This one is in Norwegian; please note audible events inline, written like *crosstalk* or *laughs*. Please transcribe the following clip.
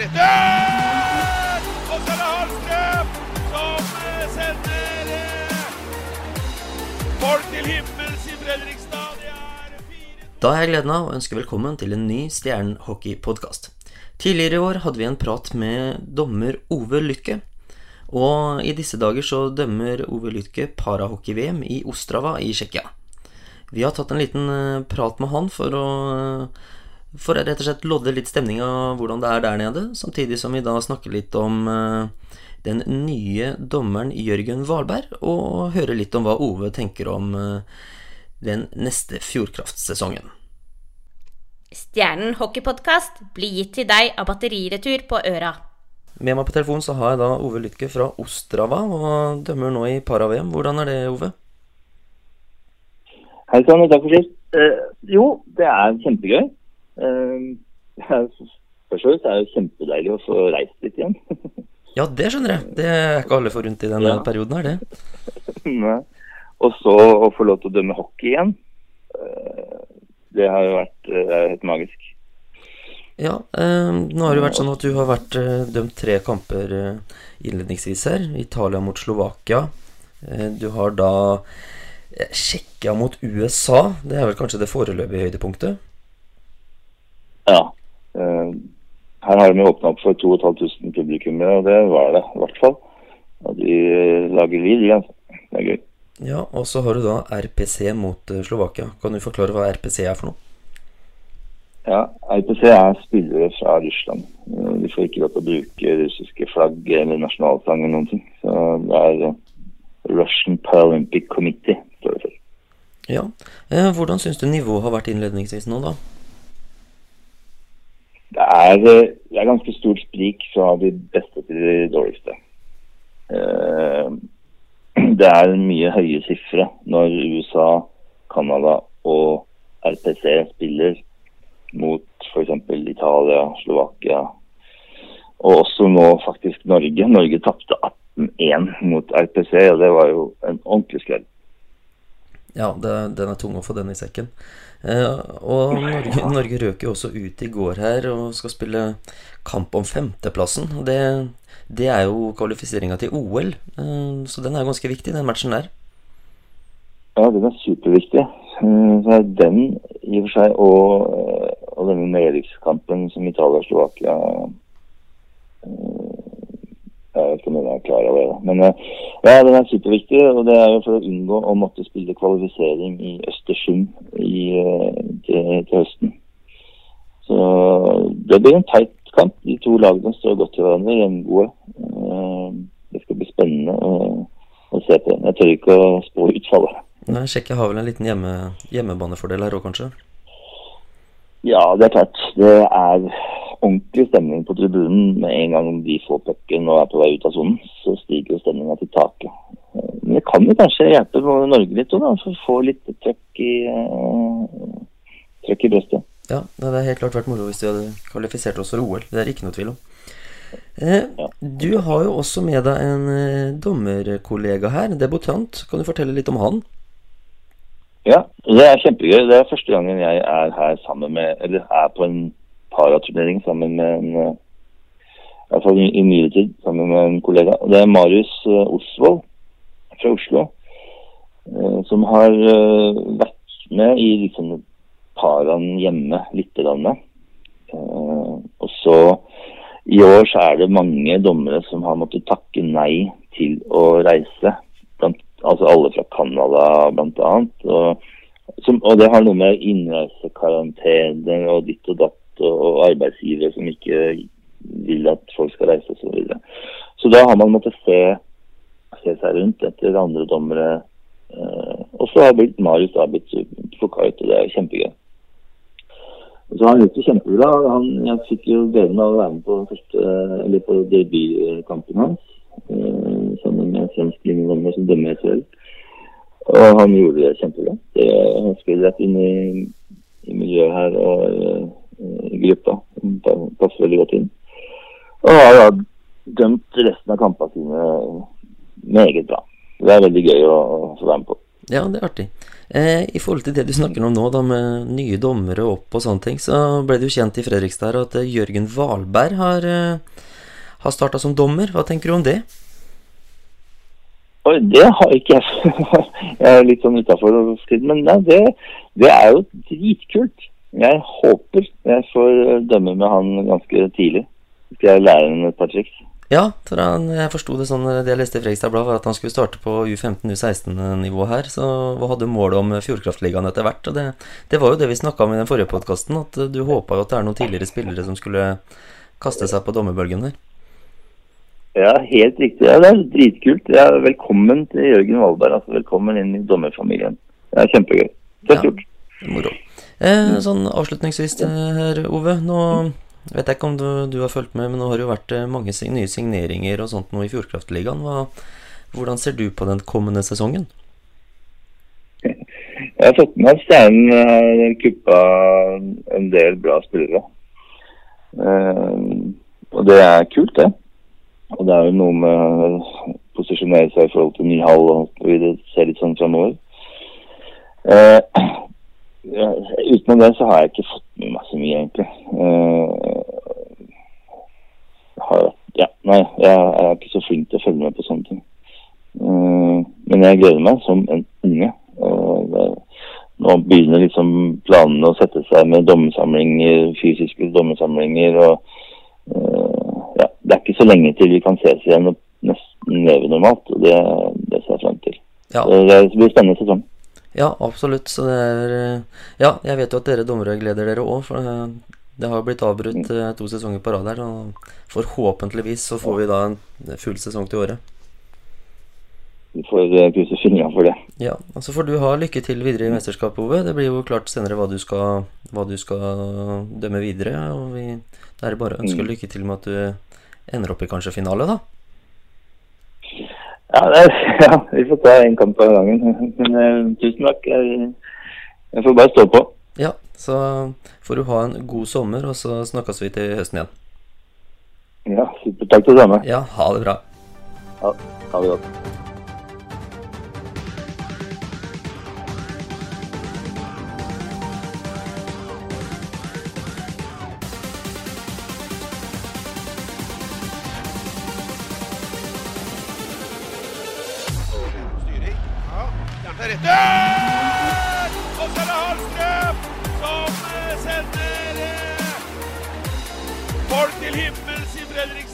Død! Og så er det Hallstrøm som eh, sender eh, folk til himmels i Fredrikstad. Det 4 Da har jeg gleden av å ønske velkommen til en ny Stjernen-hockey-podkast. Tidligere i år hadde vi en prat med dommer Ove Lykke. Og i disse dager så dømmer Ove Lykke parahockey-VM i Ostrava i Tsjekkia. Vi har tatt en liten eh, prat med han for å For å rett og slett lodde litt stemning av hvordan det er der nede, samtidig som vi da snakker litt om eh, den nye dommeren Jørgen Valberg, og høre litt om hva Ove tenker om eh, den neste Fjordkraftsesongen. Stjernen hockeypodkast blir gitt til deg av Batteriretur på Øra. Med meg på telefon så har jeg da Ove Lytke fra Ostrava, og dømmer nå i para-VM. Hvordan er det, Ove? Hei sann, takk for sist. Eh, jo, det er kjempegøy. Eh, er, først og fremst er det kjempedeilig å få reist litt igjen. *laughs* Ja, det skjønner jeg. Det er ikke alle forunt i denne Ja. perioden her, det. *laughs* Og så å få lov til å dømme hockey igjen. Eh, det har jo vært eh, helt magisk. Ja, eh, nå har det vært sånn at du har vært eh, dømt tre kamper eh, innledningsvis her. Italia mot Slovakia. Eh, du har da Tsjekkia mot USA. Det er vel kanskje det foreløpige høydepunktet? Ja. Eh, her har de åpna opp for 2500 publikummere, og det var det i hvert fall. Og de lager lyd, de, altså. Det er gøy. Ja, og så har du da RPC mot eh, Slovakia. Kan du forklare hva RPC er for noe? Ja, RPC er spillere fra Russland. Eh, De får ikke lov til å bruke russiske flagg eller nasjonalsang eller noen ting. Så det er eh, Russian Paralympic Committee, står det for. Ja. Hvordan syns du nivået har vært innledningsvis nå, da? Det er, eh, det er ganske stort sprik fra de beste til de dårligste. Eh, *clears throat* Det er mye høye sifre når USA, Canada og RPC spiller mot f.eks. Italia, Slovakia og også nå faktisk Norge. Norge tapte 18-1 mot RPC, og det var jo en ordentlig skrell. Ja, det, den er tung å få den i sekken. Eh, og Norge, Norge røk jo også ut i går her og skal spille kamp om femteplassen. Og det, det er jo kvalifiseringa til OL, eh, så den er ganske viktig, den matchen der. Ja, den er superviktig. Eh, Så er den i og for seg, og, og denne nedrykkskampen som Italia og Slovakia om er klar over det. Men eh, ja, den er superviktig. Og det er jo for å unngå å måtte spille kvalifisering i Østersund i, eh, til, til høsten. Så det blir en teit kamp. De to lagene står godt til hverandre, jevngode. Eh, Det skal bli spennende å, å se på. Jeg tør ikke å spå utfallet. Nei, Tsjekkia har vel en liten hjemme, hjemmebanefordel her òg, kanskje? Ja, det er klart. Det er ordentlig stemning på tribunen med en gang de får pucken og er på vei ut av sonen. Så stiger jo stemninga til taket. Men det kan jo kanskje hjelpe Norge litt òg, for å få litt trøkk i, uh, trøkk i brystet. Ja, det hadde helt klart vært moro hvis vi hadde kvalifisert oss for OL. Det er ikke noe tvil om. Eh, du har jo også med deg en eh, dommerkollega her, debutant. Kan du fortelle litt om han? Ja, det er kjempegøy. Det er første gangen jeg er her sammen med Eller er på en paraturnering sammen med en eh, I hvert fall i, i nyere tid sammen med en kollega. Det er Marius eh, Osvold fra Oslo. eh, Som har vært med i liksom paraen hjemme lite grann. Og så i år så er det mange dommere som har måttet takke nei til å reise. Blant, altså alle fra Canada bl.a. Og, og det har noe med innreisekarantene og ditt og datt og, arbeidsgivere som ikke vil at folk skal reise osv. Så, videre. så da har man måttet se, se seg rundt etter andre dommere. Eh, og så har blitt Marius da blitt ut, og det er kjempegøy. Så han gjorde det kjempebra. Han, jeg fikk jo gleden av å være med på, første, på debutkampen hans. eh, sammen med en svensk linjedommer som dømmer SHL. Og han gjorde det kjempebra. Det, han skulle rett inn i, i miljøet her og eh, gruppa. Han passer veldig godt inn. Og har da dømt resten av kampene sine meget bra. Det er veldig gøy å, få være med på. Ja, det er artig. Eh, I forhold til det du snakker om nå, da med nye dommere opp og sånne ting, så ble det jo kjent i Fredrikstad at eh, Jørgen Valberg har, eh, har starta som dommer. Hva tenker du om det? Oi, det har ikke jeg. *laughs* jeg er litt sånn utafor men nei, det, det er jo dritkult. Jeg håper jeg får dømme med han ganske tidlig. Skal jeg lære ham et par triks? Ja, for han, jeg forsto det sånn det jeg leste i Fredrikstad Blad, var at han skulle starte på U15-U16-nivå her, så, hva hadde målet om Fjordkraftligaen etter hvert. og det, det, var jo det vi snakka om i den forrige podkasten, at du håpa jo at det er noen tidligere spillere som skulle kaste seg på dommerbølgen der. Ja, helt riktig. Ja, det er dritkult. Ja, velkommen til Jørgen Valberg. Altså, velkommen inn i dommerfamilien. Det er kjempegøy. Tøft gjort. Ja, moro. Eh, sånn avslutningsvis her, Ove. Nå vet jeg ikke om du, du, har fulgt med, men nå har det jo vært eh, mange nye signeringer og sånt nå i Fjordkraftligaen. Hva, hvordan ser du på den kommende sesongen? Jeg har fått med at Steinen har kuppa en del bra spillere. Uh, og det er kult, det. Og det er jo noe med å posisjonere seg i forhold til ny hall og det ser litt sånn framover. Uh, ja, utenom det så har jeg ikke fått med meg så mye, egentlig. Uh, har, ja, nei, jeg er ikke så flink til å følge med på sånne ting. Uh, men jeg gleder meg som en unge. Det, nå begynner liksom planene å sette seg med dommersamlinger, fysiske dommersamlinger. og ja, Det er ikke så lenge til vi kan ses igjen og nesten leve normalt. og Det, det ser jeg frem til. Ja. Det blir spennende sesong. Ja, absolutt. Så det er Ja, jeg vet jo at dere dommere gleder dere òg. For det har blitt avbrutt mm. to sesonger på rad her. Og forhåpentligvis så får vi da en full sesong til året. Vi får krysse fingrene for det. Ja, og Så får du ha lykke til videre i mesterskapet, Ove. Det blir jo klart senere hva du skal, hva du skal dømme videre. Og vi, det er bare å ønske mm. lykke til med at du ender opp i kanskje finale, da. Ja, er, *laughs* ja, vi får ta én kamp av gangen. *laughs* Men uh, tusen takk. Jeg, jeg, får bare stå på. Ja, så får du ha en god sommer, og så snakkes vi til høsten igjen. Ja, super. Takk det samme. Ja, ha det bra. Ja, ha det godt. Der! Og så er det Hallstrøm som sender folk til himmels i Fredrikstad.